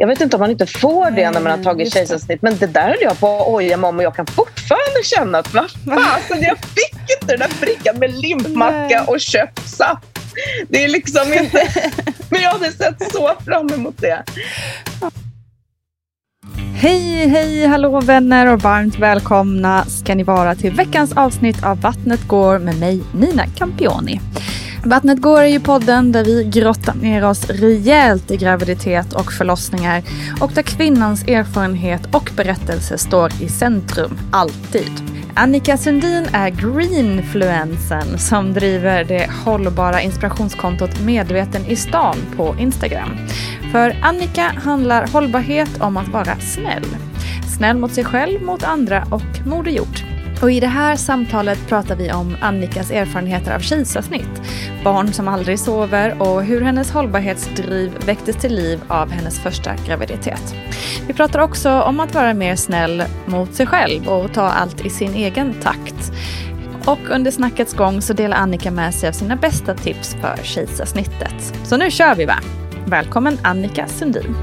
Jag vet inte om man inte får det när man har tagit kejsarsnitt. Men det där höll jag på att oja mig om och jag kan fortfarande känna att vad fasen, jag fick inte den där brickan med limpmacka och köpt saft. Det är liksom inte... Men jag hade sett så fram emot det. Hej, hej, hallå vänner och varmt välkomna ska ni vara till veckans avsnitt av Vattnet går med mig Nina Campioni. Vattnet går är ju podden där vi grottar ner oss rejält i graviditet och förlossningar och där kvinnans erfarenhet och berättelse står i centrum, alltid. Annika Sundin är greenfluensen som driver det hållbara inspirationskontot Medveten i stan på Instagram. För Annika handlar hållbarhet om att vara snäll. Snäll mot sig själv, mot andra och Moder Jord. Och i det här samtalet pratar vi om Annikas erfarenheter av kejsarsnitt, barn som aldrig sover och hur hennes hållbarhetsdriv väcktes till liv av hennes första graviditet. Vi pratar också om att vara mer snäll mot sig själv och ta allt i sin egen takt. Och under snackets gång så delar Annika med sig av sina bästa tips för kejsarsnittet. Så nu kör vi va! Välkommen Annika Sundin.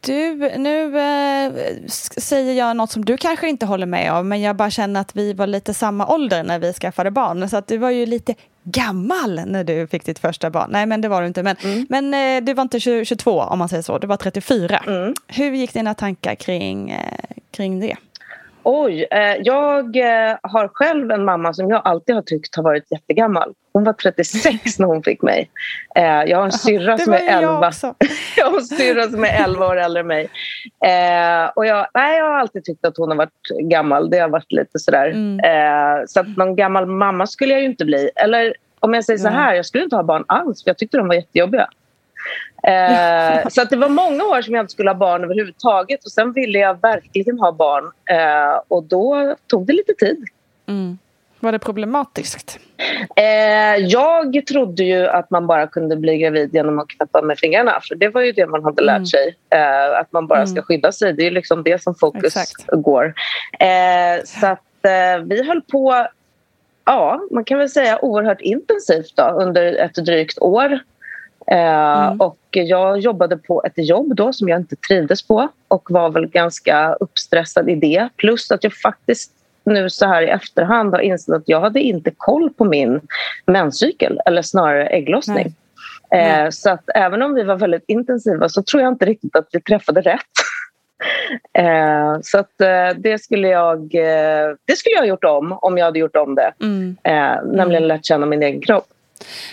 Du, nu eh, säger jag något som du kanske inte håller med om, men jag bara känner att vi var lite samma ålder när vi skaffade barn. Så att du var ju lite gammal när du fick ditt första barn. Nej, men det var du inte. Men, men eh, du var inte 20, 22 om man säger så, du var 34. Hur gick dina tankar kring, eh, kring det? Oj, eh, jag eh, har själv en mamma som jag alltid har tyckt har varit jättegammal. Hon var 36 när hon fick mig. Eh, jag har en syrra som är ju jag 11. också. jag har en syrra som är 11 år äldre än mig. Eh, och jag, nej, jag har alltid tyckt att hon har varit gammal. Det har varit lite sådär. Mm. Så att någon gammal mamma skulle jag ju inte bli. Eller om jag säger så här, jag skulle inte ha barn alls för jag tyckte de var jättejobbiga. Eh, så att det var många år som jag inte skulle ha barn överhuvudtaget. Och sen ville jag verkligen ha barn. Eh, och då tog det lite tid. Mm. Var det problematiskt? Eh, jag trodde ju att man bara kunde bli gravid genom att knäppa med fingrarna. För det var ju det man hade lärt Mm. sig. Eh, att man bara ska Mm. skydda sig. Det är liksom det som fokus Exakt. går. Eh, så att eh, vi höll på, ja, man kan väl säga oerhört intensivt då, under ett drygt år. Mm. Och jag jobbade på ett jobb då som jag inte trivdes på och var väl ganska uppstressad i det. Plus att jag faktiskt nu så här i efterhand har insett att jag hade inte koll på min menscykel eller snarare ägglossning. Nej. Eh, så att även om vi var väldigt intensiva så tror jag inte riktigt att vi träffade rätt. Eh, så att, eh, det, skulle jag, eh, det skulle jag ha gjort om om jag hade gjort om det. Mm. Eh, nämligen mm. lärt känna min egen kropp.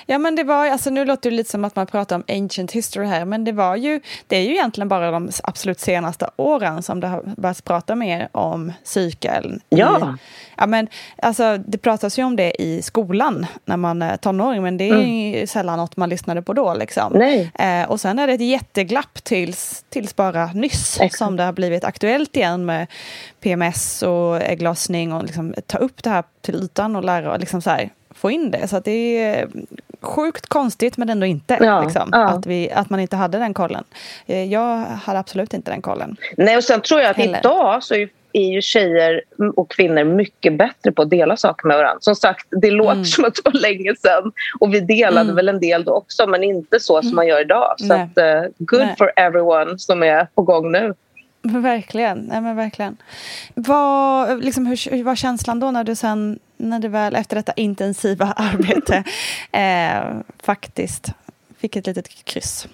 Ja men det var, alltså nu låter det lite som att man pratar om ancient history här, men det var ju, det är ju egentligen bara de absolut senaste åren som det har börjat prata mer om cykeln. Ja. I, ja men alltså det pratas ju om det i skolan när man är tonåring, men det är mm. sällan något man lyssnade på då liksom. Nej. Eh, och sen är det ett jätteglapp tills, tills bara nyss Exakt. som det har blivit aktuellt igen med PMS och ägglossning och liksom ta upp det här till ytan och lära liksom så här, få in det. Så det är sjukt konstigt men ändå inte. Ja, liksom, ja. Att, vi, att man inte hade den kollen. Eh, jag hade absolut inte den kollen. Nej och sen tror jag att Heller. idag så är är ju tjejer och kvinnor mycket bättre på att dela saker med varandra. Som sagt, det låter mm. som att det var länge sedan och vi delade mm. väl en del då också men inte så som mm. man gör idag. Så att, uh, good Nej. for everyone som är på gång nu. Verkligen. Nej, men verkligen. Vad, liksom, hur, hur var känslan då när du sen, när du väl efter detta intensiva arbete eh, faktiskt fick ett litet kryss?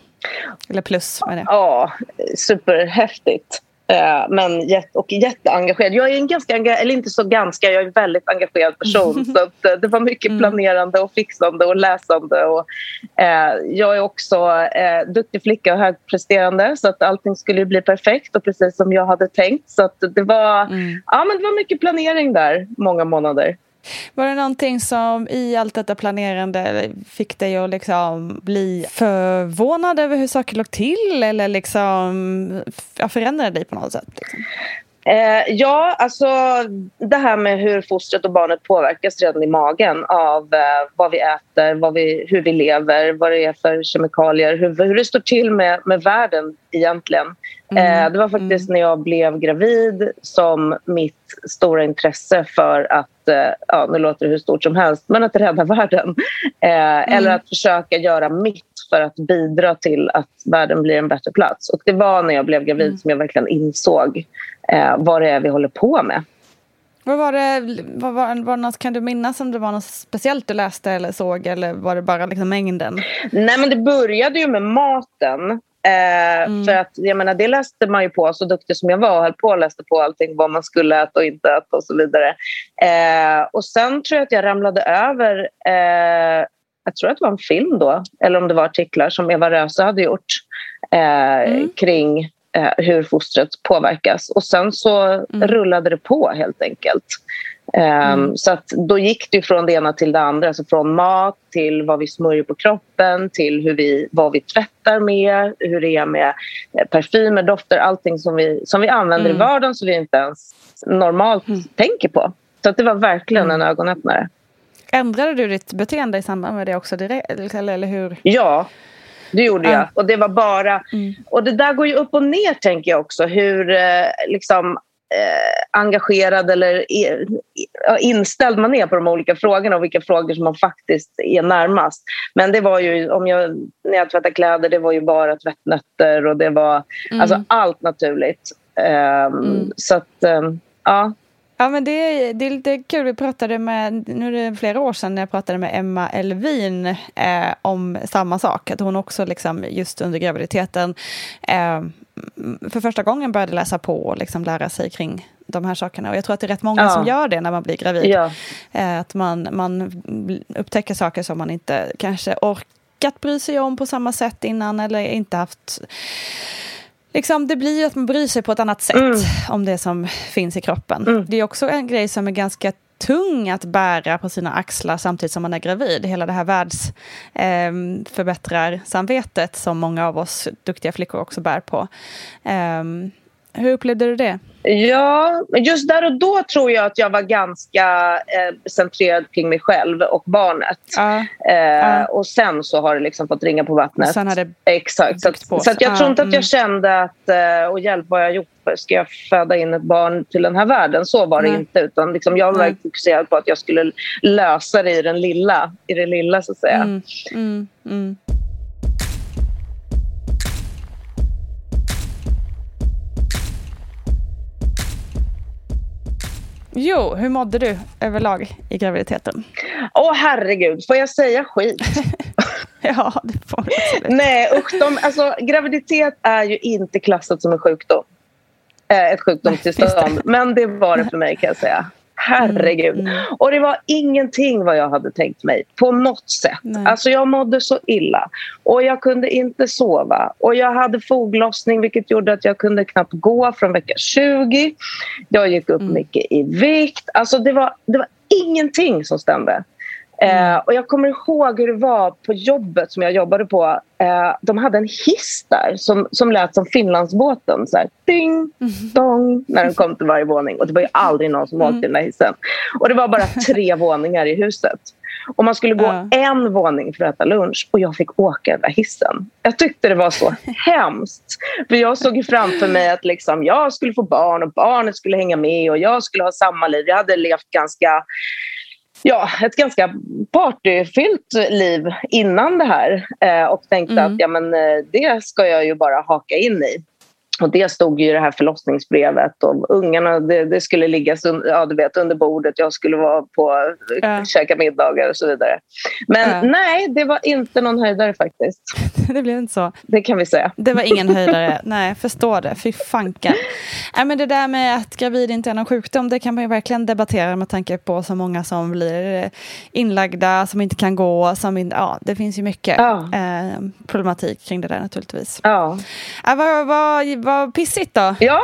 Eller plus med det. Ja, superhäftigt. Eh, men och jätteengagerad. Jag är en ganska, eller inte så ganska, jag är en väldigt engagerad person. så eh, det var mycket mm. planerande och fixande och läsande. Och, eh, jag är också eh, duktig flicka och högpresterande så att allting skulle bli perfekt och precis som jag hade tänkt. Så det, var, mm. ja, men det var mycket planering där, många månader. Var det någonting som i allt detta planerande fick dig att liksom bli förvånad över hur saker låg till eller liksom förändrade dig på något sätt? Liksom? Eh, ja, alltså det här med hur fostret och barnet påverkas redan i magen av eh, vad vi äter, vad vi, hur vi lever, vad det är för kemikalier, hur, hur det står till med, med världen egentligen. Mm. Eh, det var faktiskt mm. när jag blev gravid som mitt stora intresse för att, ja, nu låter det hur stort som helst, men att rädda världen. Eh, mm. Eller att försöka göra mitt för att bidra till att världen blir en bättre plats. Och det var när jag blev gravid mm. som jag verkligen insåg eh, vad det är vi håller på med. Vad var det, vad var, var något, kan du minnas om det var något speciellt du läste eller såg eller var det bara liksom mängden? Nej men det började ju med maten. Eh, mm. För att jag menar, det läste man ju på, så duktig som jag var, och höll på och läste på allting vad man skulle äta och inte äta och så vidare. Eh, och sen tror jag att jag ramlade över, eh, jag tror att det var en film då, eller om det var artiklar som Eva Röse hade gjort eh, mm. kring eh, hur fostret påverkas. Och sen så mm. rullade det på helt enkelt. Ehm, mm. Så att då gick det från det ena till det andra. Alltså från mat till vad vi smörjer på kroppen till hur vi, vad vi tvättar med, hur det är med eh, parfymer, dofter, allting som vi, som vi använder mm. i vardagen som vi inte ens normalt mm. tänker på. Så att det var verkligen en mm. ögonöppnare. Ändrade du ditt beteende i samband med det också direkt? Eller, eller hur? Ja, det gjorde jag. Och det var bara... Mm. Och det där går ju upp och ner tänker jag också. Hur eh, liksom eh, engagerad eller inställd man är på de olika frågorna och vilka frågor som man faktiskt är närmast. Men det var ju, om jag, när jag tvättade kläder, det var ju bara tvättnötter och det var mm. alltså allt naturligt. Um, mm. Så att, um, ja. Ja, men det, det är lite kul. Vi pratade med, nu är det flera år sedan, när jag pratade med Emma Elvin eh, om samma sak. Att hon också liksom, just under graviditeten eh, för första gången började läsa på och liksom lära sig kring de här sakerna. Och jag tror att det är rätt många ja. som gör det när man blir gravid. Ja. Eh, att man, man upptäcker saker som man inte kanske orkat bry sig om på samma sätt innan eller inte haft Liksom, det blir ju att man bryr sig på ett annat sätt mm. om det som finns i kroppen. Mm. Det är också en grej som är ganska tung att bära på sina axlar samtidigt som man är gravid. Hela det här världsförbättrar-samvetet eh, som många av oss duktiga flickor också bär på. Eh, hur upplevde du det? Ja, just där och då tror jag att jag var ganska eh, centrerad kring mig själv och barnet. Ja. Eh, ja. Och sen så har det liksom fått ringa på vattnet. Och sen har det Exakt. Så, så att jag ja. tror inte att jag mm. kände att, eh, och hjälp vad jag gjort, ska jag föda in ett barn till den här världen? Så var det Nej. inte. Utan liksom jag var fokuserad på att jag skulle lösa det i den lilla, i det lilla så att säga. Mm. Mm. mm. Jo, hur mådde du överlag i graviditeten? Åh oh, herregud, får jag säga skit? ja, det får du. Nej, usch, de, alltså, graviditet är ju inte klassat som en sjukdom. Eh, ett sjukdomstillstånd. Men det var det för mig kan jag säga. Herregud. Mm, mm. Och det var ingenting vad jag hade tänkt mig på något sätt. Nej. Alltså jag mådde så illa. Och jag kunde inte sova. Och jag hade foglossning vilket gjorde att jag kunde knappt gå från vecka 20. Jag gick upp mm. mycket i vikt. Alltså det var, det var ingenting som stämde. Mm. Eh, och jag kommer ihåg hur det var på jobbet som jag jobbade på. Eh, de hade en hiss där som, som lät som Finlandsbåten. Så här, ding, mm. dong, när den kom till varje våning. Och det var ju aldrig någon som åkte mm. den där hissen. Och det var bara tre våningar i huset. Och man skulle gå ja. en våning för att äta lunch och jag fick åka den där hissen. Jag tyckte det var så hemskt. För jag såg framför mig att liksom, jag skulle få barn och barnet skulle hänga med och jag skulle ha samma liv. Jag hade levt ganska ja, ett ganska partyfyllt liv innan det här eh, och tänkte mm. att ja, men, eh, det ska jag ju bara haka in i. Och det stod ju i det här förlossningsbrevet och ungarna det, det skulle ligga ja, du vet, under bordet. Jag skulle vara på äh. käka middagar och så vidare. Men äh. nej, det var inte någon höjdare faktiskt. det blev inte så. Det kan vi säga. Det var ingen höjdare. nej, förstår det. Fy fanken. Nej, men det där med att gravid inte är någon sjukdom, det kan man ju verkligen debattera med tanke på så många som blir inlagda, som inte kan gå. Som in, ja, det finns ju mycket ja. eh, problematik kring det där naturligtvis. Ja. Äh, vad, vad, vad pissigt då. Ja,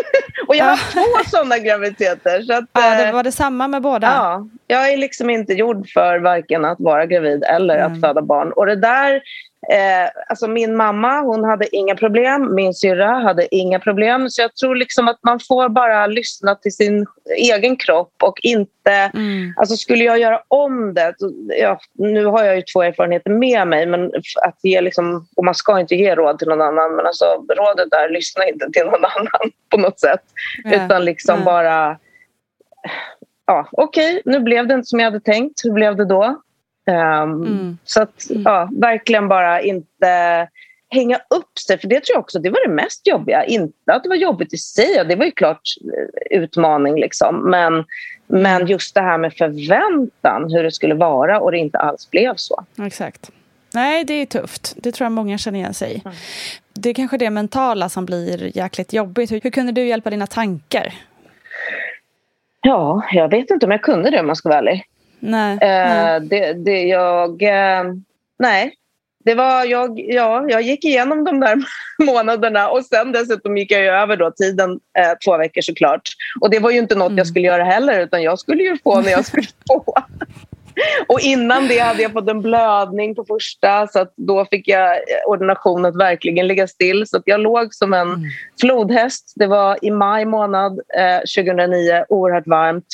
och jag har två sådana graviditeter. Så att, ja, det eh, var det samma med båda? Ja, jag är liksom inte gjord för varken att vara gravid eller mm. att föda barn. Och det där Eh, alltså min mamma hon hade inga problem, min syrra hade inga problem. Så jag tror liksom att man får bara lyssna till sin egen kropp och inte... Mm. Alltså skulle jag göra om det... Ja, nu har jag ju två erfarenheter med mig, men att ge liksom, och man ska inte ge råd till någon annan. Men alltså, rådet är lyssna inte till någon annan på något sätt. Yeah. Utan liksom yeah. bara... Ja, Okej, okay, nu blev det inte som jag hade tänkt. Hur blev det då? Um, mm. Så att mm. ja, verkligen bara inte hänga upp sig. För det tror jag också det var det mest jobbiga. Inte att det var jobbigt i sig, det var ju klart eh, utmaning. Liksom. Men, men just det här med förväntan, hur det skulle vara och det inte alls blev så. Exakt. Nej, det är tufft. Det tror jag många känner igen sig i. Mm. Det är kanske det mentala som blir jäkligt jobbigt. Hur, hur kunde du hjälpa dina tankar? Ja, jag vet inte om jag kunde det om jag ska vara ärlig. Nej. Eh, det, det, jag... Eh, nej. Det var jag, ja, jag gick igenom de där månaderna och sen dessutom gick jag över då tiden eh, två veckor såklart. Och det var ju inte något mm. jag skulle göra heller utan jag skulle ju få när jag skulle få. Och innan det hade jag fått en blödning på första så att då fick jag ordinationen att verkligen ligga still. Så att jag låg som en mm. flodhäst. Det var i maj månad eh, 2009, oerhört varmt.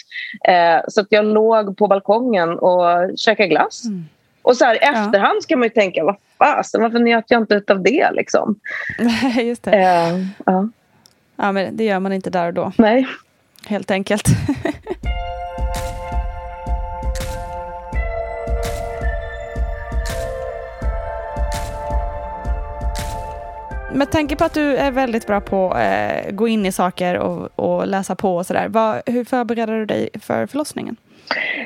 Eh, så att jag låg på balkongen och käkade glass. Mm. Och så här, i efterhand ska man ju tänka, vad fasen, varför njöt jag inte av det? Liksom? Just det. Eh, ja. ja, men det gör man inte där och då. Nej. Helt enkelt. Med tanke på att du är väldigt bra på att eh, gå in i saker och, och läsa på och sådär. Hur förberedde du dig för förlossningen?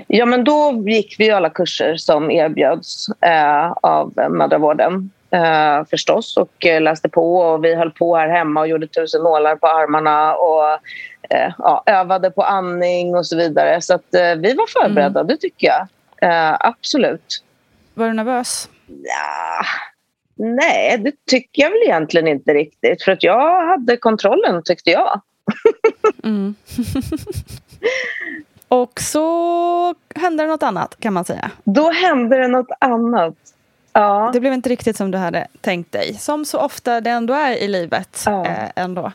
Ja, men då gick vi alla kurser som erbjöds eh, av mödravården eh, förstås och eh, läste på. Och vi höll på här hemma och gjorde tusen nålar på armarna och eh, ja, övade på andning och så vidare. Så att, eh, vi var förberedda, mm. det tycker jag. absolut. Var du nervös? Ja, Nej, det tycker jag väl egentligen inte riktigt. För att jag hade kontrollen, tyckte jag. mm. Och så hände det något annat, kan man säga. Då hände det något annat. Ja. Det blev inte riktigt som du hade tänkt dig. Som så ofta det ändå är i livet. Ja. Eh, ändå.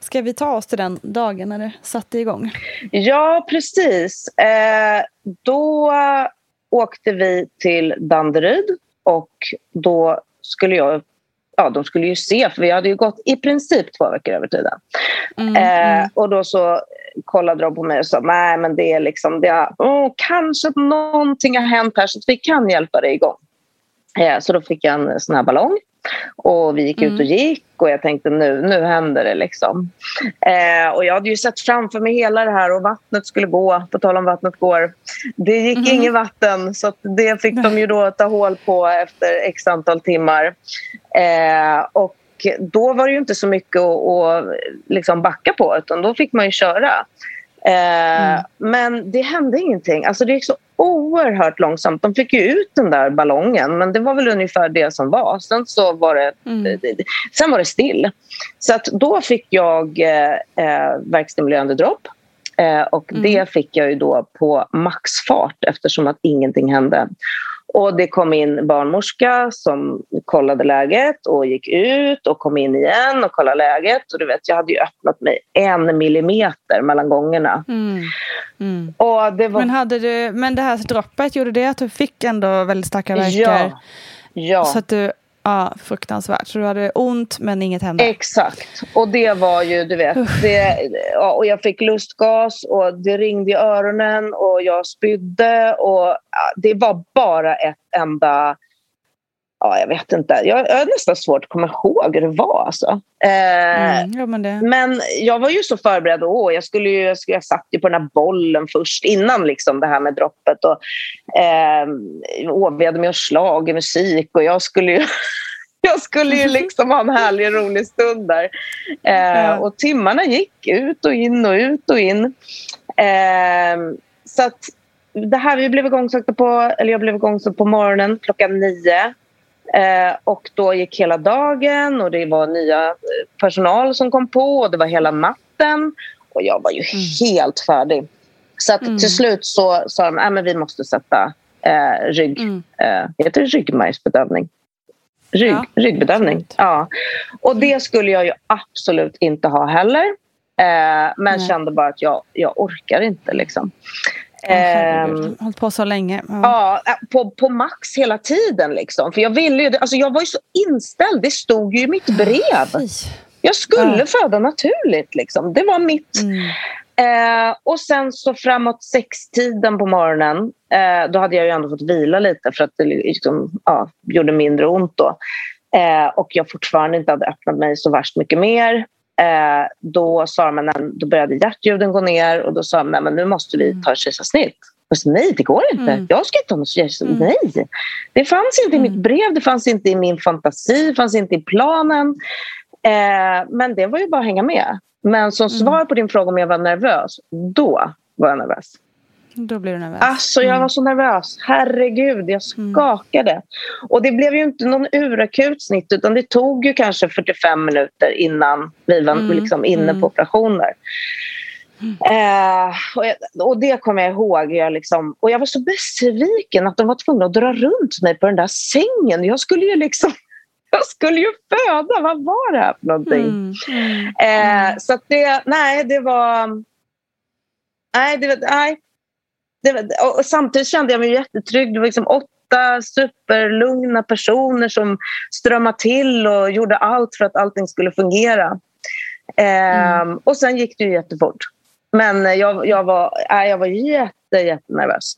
Ska vi ta oss till den dagen när det satte igång? Ja, precis. Eh, då åkte vi till Danderyd och då skulle jag ja, de skulle ju se, för vi hade ju gått i princip två veckor över tiden. Mm, eh, mm. Och då så kollade de på mig och sa, nej men det är liksom, det har, oh, kanske någonting har hänt här så att vi kan hjälpa dig igång. Eh, så då fick jag en sån här ballong. Och vi gick ut och gick och jag tänkte nu, nu händer det liksom. Eh, och jag hade ju sett framför mig hela det här och vattnet skulle gå, på tal om vattnet går. Det gick mm. inget vatten så det fick de ju då ta hål på efter x antal timmar. Eh, och då var det ju inte så mycket att, att liksom backa på utan då fick man ju köra. Eh, mm. Men det hände ingenting. Alltså det gick så oerhört långsamt. De fick ju ut den där ballongen men det var väl ungefär det som var. Sen, så var, det, mm. sen var det still. Så att då fick jag eh, eh verkstimulerande dropp. Eh, och mm. det fick jag ju då på maxfart eftersom att ingenting hände. Och det kom in barnmorska som kollade läget och gick ut och kom in igen och kollade läget. Och du vet, jag hade ju öppnat mig en millimeter mellan gångerna. Mm. Mm. Och det var... men, hade du, men det här droppet, gjorde det att du fick ändå väldigt starka verkar? Ja. ja. Så att du Ja, fruktansvärt. Så du hade ont men inget hände? Exakt. Och det var ju, du vet, det, ja, och jag fick lustgas och det ringde i öronen och jag spydde och ja, det var bara ett enda ja, jag vet inte. Jag, jag har nästan svårt att komma ihåg hur det var. Alltså. Eh, mm, ja, men, det... men, jag var ju så förberedd. Åh, jag, skulle ju, jag, skulle, jag satt ju på den här bollen först innan liksom, det här med droppet. Och, eh, åh, vi hade med oss musik och jag skulle ju jag skulle ju liksom ha en härlig rolig stund där. Eh, och timmarna gick ut och in och ut och in. Eh, så att det här, vi blev igångsatta på, eller jag blev igångsatt på morgonen klockan nio. Eh, och då gick hela dagen och det var nya eh, personal som kom på och det var hela natten. Och jag var ju mm. helt färdig. Så att mm. till slut så sa de att vi måste sätta eh, rygg... Mm. Eh, heter det ryggmärgsbedövning? Rygg, ja, ryggbedövning. Ja. Och det skulle jag ju absolut inte ha heller. Eh, men Nej. kände bara att jag, jag orkar inte. Liksom. Oh, hållit på så länge. Ja, ja på, på max hela tiden. Liksom. För jag, ville ju, alltså jag var ju så inställd. Det stod ju i mitt brev. Jag skulle ja. föda naturligt. Liksom. Det var mitt. Mm. Eh, och sen så framåt sextiden på morgonen eh, då hade jag ju ändå fått vila lite för att det liksom, ja, gjorde mindre ont då. Eh, och jag fortfarande inte hade öppnat mig så värst mycket mer. Eh, då, sa de, då började hjärtljuden gå ner och då sa de men nu måste vi mm. ta kejsarsnitt. nej, det går inte. Mm. Jag ska inte ha något. Mm. Nej. Det fanns inte mm. i mitt brev, det fanns inte i min fantasi, det fanns inte i planen. Eh, men det var ju bara att hänga med. Men som mm. svar på din fråga om jag var nervös, då var jag nervös. Då blev du nervös. Alltså jag var mm. så nervös. Herregud, jag mm. skakade. Mm. Och det blev ju inte någon urakut snitt utan det tog ju kanske 45 minuter innan vi var mm. liksom inne mm. på operationer. Eh, och, jag, och, det kommer jag ihåg. Jag liksom, och jag var så besviken att de var tvungna att dra runt mig på den där sängen. Jag skulle ju liksom jag skulle ju föda. Vad var det här för någonting? Eh, så det, nej, det var... Nej, det, nej, det, och samtidigt kände jag mig jättetrygg. Det var liksom åtta superlugna personer som strömmade till och gjorde allt för att allting skulle fungera. Mm. Um, och sen gick det ju jättefort. Men jag, jag, var, äh, jag var jätte, jättenervös.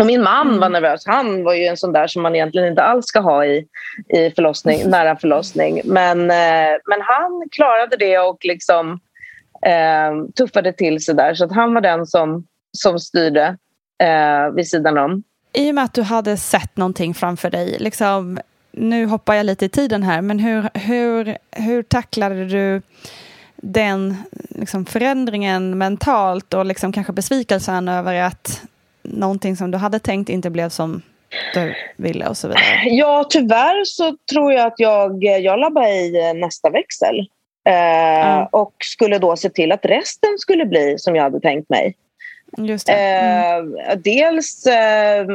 Och min man mm. var nervös. Han var ju en sån där som man egentligen inte alls ska ha i, i förlossning, nära förlossning. Men, eh, men han klarade det och liksom, eh, tuffade till sig där. Så att han var den som, som styrde eh, vid sidan om. I och med att du hade sett någonting framför dig, liksom, nu hoppar jag lite i tiden här, men hur, hur, hur tacklade du den liksom, förändringen mentalt och liksom, kanske besvikelsen över att någonting som du hade tänkt inte blev som du ville och så vidare? Ja, tyvärr så tror jag att jag, jag labbade i nästa växel. Eh, mm. Och skulle då se till att resten skulle bli som jag hade tänkt mig. Mm. Eh, dels, eh,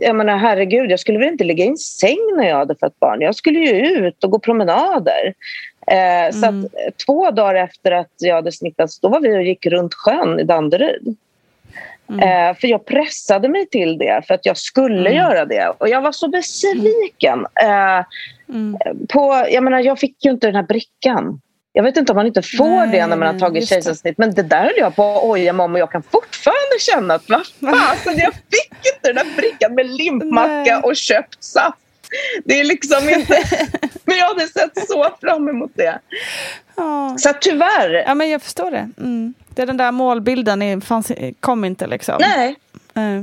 jag menar herregud, jag skulle väl inte ligga i en säng när jag hade fött barn. Jag skulle ju ut och gå promenader. Eh, mm. Så att, mm. två dagar efter att jag hade snittats, då var vi och gick runt sjön i Danderyd. Mm. Eh, för jag pressade mig till det för att jag skulle mm. göra det. Och jag var så besviken. Eh, mm. på, jag, menar, jag fick ju inte den här brickan. Jag vet inte om man inte får Nej, det när man har tagit kejsarsnitt. Men det där höll jag på att oja mig om och jag kan fortfarande känna att vad fasen, jag fick inte den där brickan med limpmacka och köpt saft. Det är liksom inte... Men jag hade sett så fram emot det. Ja. Så tyvärr. Ja, men jag förstår det. Mm. Det är den där målbilden fanns, kom inte liksom. Nej. Uh.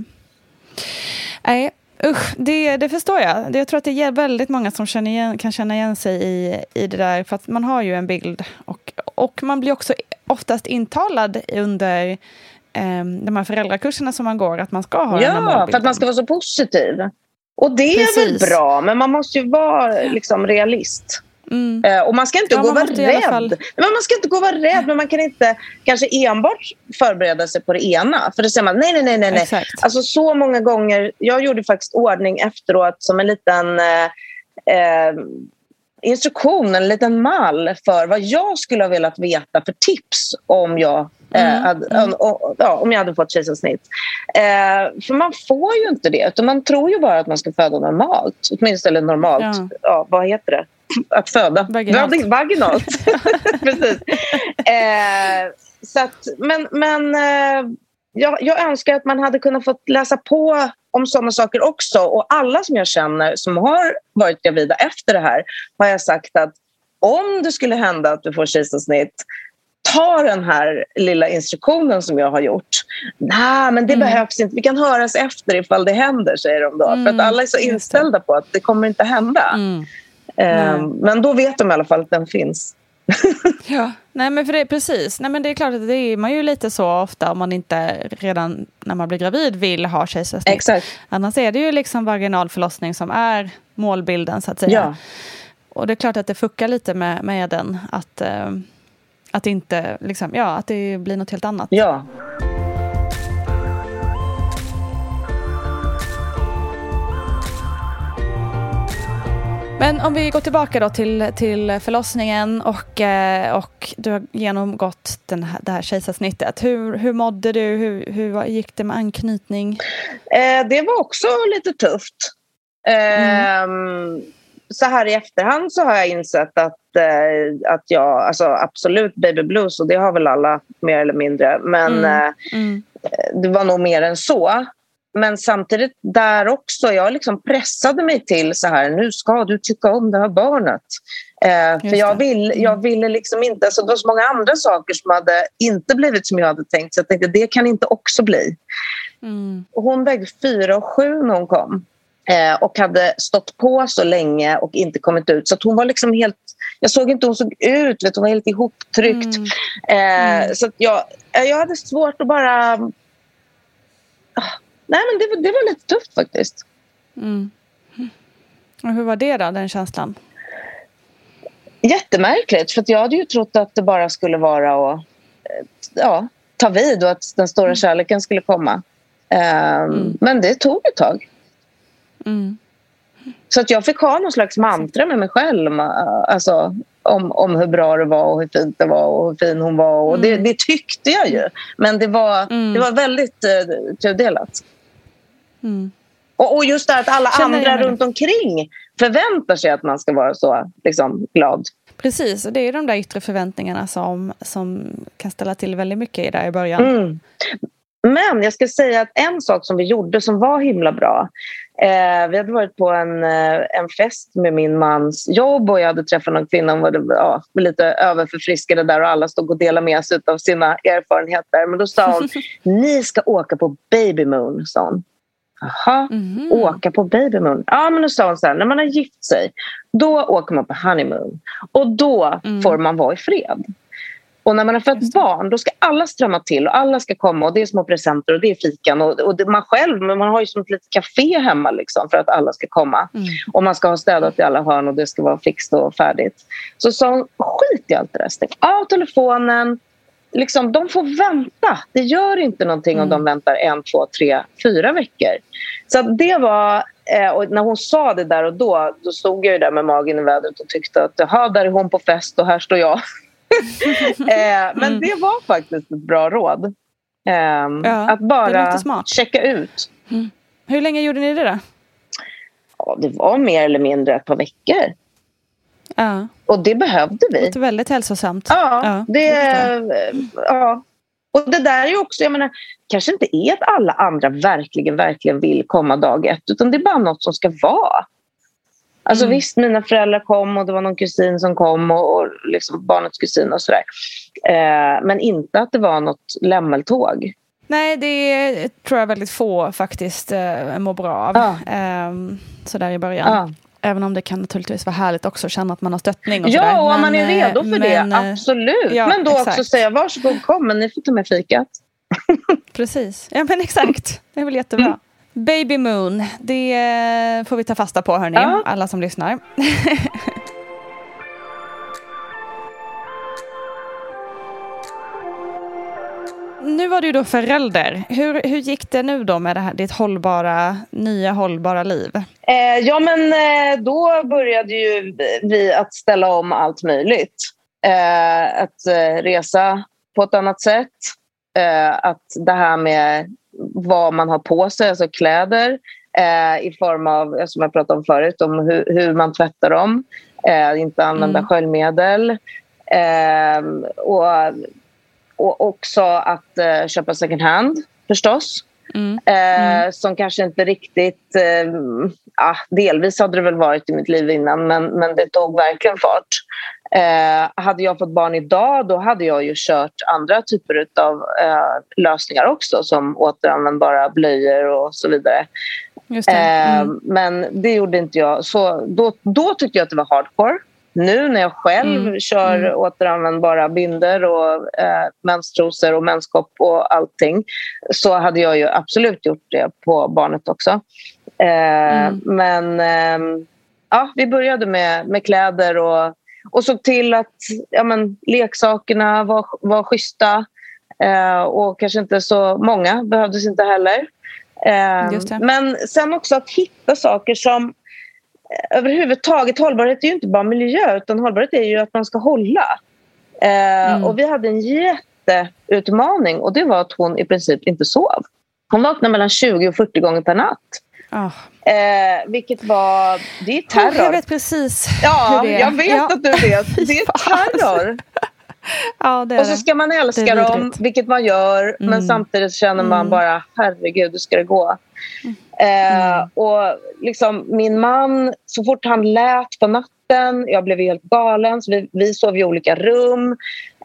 Nej, usch, det, det förstår jag. Jag tror att det är väldigt många som känner igen, kan känna igen sig i, i det där. För att man har ju en bild. Och, och man blir också oftast intalad under um, de här föräldrakurserna som man går, att man ska ha ja, för att man ska vara så positiv. Och det Precis. är väl bra, men man måste ju vara liksom, realist. Mm. Uh, och man ska inte ja, gå och vara rädd. Fall... Men man ska inte gå och vara rädd, men man kan inte kanske enbart förbereda sig på det ena. För det säger man, nej, nej, nej. nej. Exakt. Alltså så många gånger, jag gjorde faktiskt ordning efteråt som en liten uh, uh, instruktion, en liten mall för vad jag skulle ha velat veta för tips om jag Mm. hade, mm. ja, om jag hade fått kejsarsnitt. Eh, för man får ju inte det, utan man tror ju bara att man ska föda normalt. Åtminstone normalt. Ja. ja vad heter det? Att föda. Vaginalt. Vaginalt. Precis. Eh, så att, men men eh, jag, jag önskar att man hade kunnat få läsa på om sådana saker också. Och alla som jag känner som har varit gravida efter det här har jag sagt att om det skulle hända att du får kejsarsnitt ta den här lilla instruktionen som jag har gjort. Nej, men det mm. behövs inte. Vi kan höras efter ifall det händer, säger de då. Mm. För att mm, alla är så inställda på att det kommer inte hända. Mm. Um, men då vet de i alla fall att den finns. ja, nej men för det, precis. Nej men det är klart att det är man ju lite så ofta om man inte redan när man blir gravid vill ha kejsarsnitt. Exakt. Annars är det ju liksom vaginal förlossning som är målbilden så att säga. Ja. Och det är klart att det fuckar lite med, med den. Att, uh, att, inte, liksom, ja, att det blir något helt annat. Ja. Men om vi går tillbaka då till, till förlossningen och, eh, och du har genomgått den här, det här kejsarsnittet. Hur, hur mådde du? Hur, hur gick det med anknytning? Eh, det var också lite tufft. Eh, mm. Så här i efterhand så har jag insett att, eh, att jag, alltså absolut baby blues och det har väl alla mer eller mindre. Men mm. Eh, mm. det var nog mer än så. Men samtidigt där också, jag liksom pressade mig till så här, nu ska du tycka om det här barnet. Eh, för jag, vill, mm. jag ville liksom inte, alltså det var så många andra saker som hade inte blivit som jag hade tänkt. Så jag tänkte det kan inte också bli. Mm. Och hon vägde fyra och sju när hon kom. Eh, och hade stått på så länge och inte kommit ut. Så hon var liksom helt... Jag såg inte hur hon såg ut, vet, hon var helt ihoptryckt. Mm. Eh, mm. Så jag, jag hade svårt att bara nej, men det, det var lite tufft faktiskt. Mm. Och hur var det då, den känslan? Jättemärkligt, för jag hade ju trott att det bara skulle vara att ja, ta vid och att den stora mm. kärleken skulle komma. Um, mm. Men det tog ett tag. Mm. Så att jag fick ha någon slags mantra med mig själv alltså, om, om hur bra det var och hur fint det var och hur fin hon var. Och det, mm. det tyckte jag ju. Men det var, mm. det var väldigt uh, tudelat. Mm. Och, och, just det att alla Känner andra runt omkring förväntar sig att man ska vara så liksom, glad. Precis, och det är de där yttre förväntningarna som, som kan ställa till väldigt mycket i där i början. Mm. Men jag ska säga att en sak som vi gjorde som var himla bra. Eh, vi hade varit på en, eh, en fest med min mans jobb och jag hade träffat någon kvinna som var ja, lite överförfriskade där och alla stod och delade med sig av sina erfarenheter. Men då sa hon, ni ska åka på Baby Moon, sa hon. Jaha, mm. åka på babymoon. Ja, men då sa hon så här, när man har gift sig då åker man på honeymoon och då mm. får man vara i fred. Och när man har fött barn då ska alla strömma till och alla ska komma och det är små presenter och det är fikan och, och det, man själv, men man har ju som ett litet café hemma liksom för att alla ska komma. Mm. Och man ska ha städat i alla hörn och det ska vara fixt och färdigt. Så sa skit i allt det där, stäng av telefonen, liksom, de får vänta. Det gör inte någonting mm. om de väntar en, två, tre, fyra veckor. Så det var... Eh, och när hon sa det där och då, då stod jag där med magen i vädret och tyckte att där är hon på fest och här står jag. eh, men mm. det var faktiskt ett bra råd. Eh, ja, att bara checka ut. Mm. Hur länge gjorde ni det då? Ja, det var mer eller mindre ett par veckor. Ja. Och det behövde vi. Det väldigt hälsosamt. Ja, ja det, ja. Och det där är också, jag menar, kanske inte är att alla andra verkligen, verkligen vill komma dag ett utan det är bara något som ska vara. Alltså mm. visst, mina föräldrar kom och det var någon kusin som kom och, och liksom barnets kusin och sådär. Eh, men inte att det var något lämmeltåg. Nej, det tror jag väldigt få faktiskt eh, mår bra av. Ja. Eh, sådär i början. Ja. Även om det kan naturligtvis vara härligt också att känna att man har stöttning. Och ja, sådär. och om man är redo för men, det, eh, absolut. Ja, men då exakt. också säga varsågod kom, men ni får ta med fikat. Precis, ja men exakt. Det är väl jättebra. Mm. Baby Moon, det får vi ta fasta på hörni, ja. alla som lyssnar. nu var du då förälder. Hur, hur gick det nu då med det här, ditt hållbara, nya hållbara liv? Eh, ja, men eh, då började ju vi att ställa om allt möjligt. Eh, att eh, resa på ett annat sätt. Eh, att det här med vad man har på sig, alltså kläder eh, i form av, som jag pratade om förut, om hur, hur man tvättar dem. inte använda mm. sköljmedel. och och också att eh, köpa second hand förstås. Mm. Eh, mm. som kanske inte riktigt... Eh, ah, delvis hade det väl varit i mitt liv innan men, men det tog verkligen fart. Eh, hade jag fått barn idag då hade jag ju kört andra typer av eh, lösningar också som återanvändbara blöjor och så vidare. Det. Eh, mm. men det gjorde inte jag. Så då, då tyckte jag att det var hardcore. Nu när jag själv mm. kör mm. återanvändbara binder och eh, menstrosor och menskopp och allting så hade jag ju absolut gjort det på barnet också. Eh, mm. Men eh, ja, vi började med, med kläder och, och såg till att ja, men, leksakerna var, var schyssta eh, och kanske inte så många behövdes inte heller. Eh, men sen också att hitta saker som överhuvudtaget, hållbarhet är ju inte bara miljö utan hållbarhet är ju att man ska hålla. Eh, mm. Och vi hade en jätteutmaning och det var att hon i princip inte sov. Hon vaknade mellan 20 och 40 gånger per natt. Oh. Eh, vilket var, det är terror. Oh, jag vet precis Ja, hur det är. jag vet ja. att du vet. Det är terror. ja, det är och så ska man älska dem, vilket man gör. Mm. Men samtidigt känner man mm. bara, herregud, hur ska det gå? Mm. Eh, och liksom, min man, så fort han lät på natten, jag blev helt galen. Så vi, vi sov i olika rum.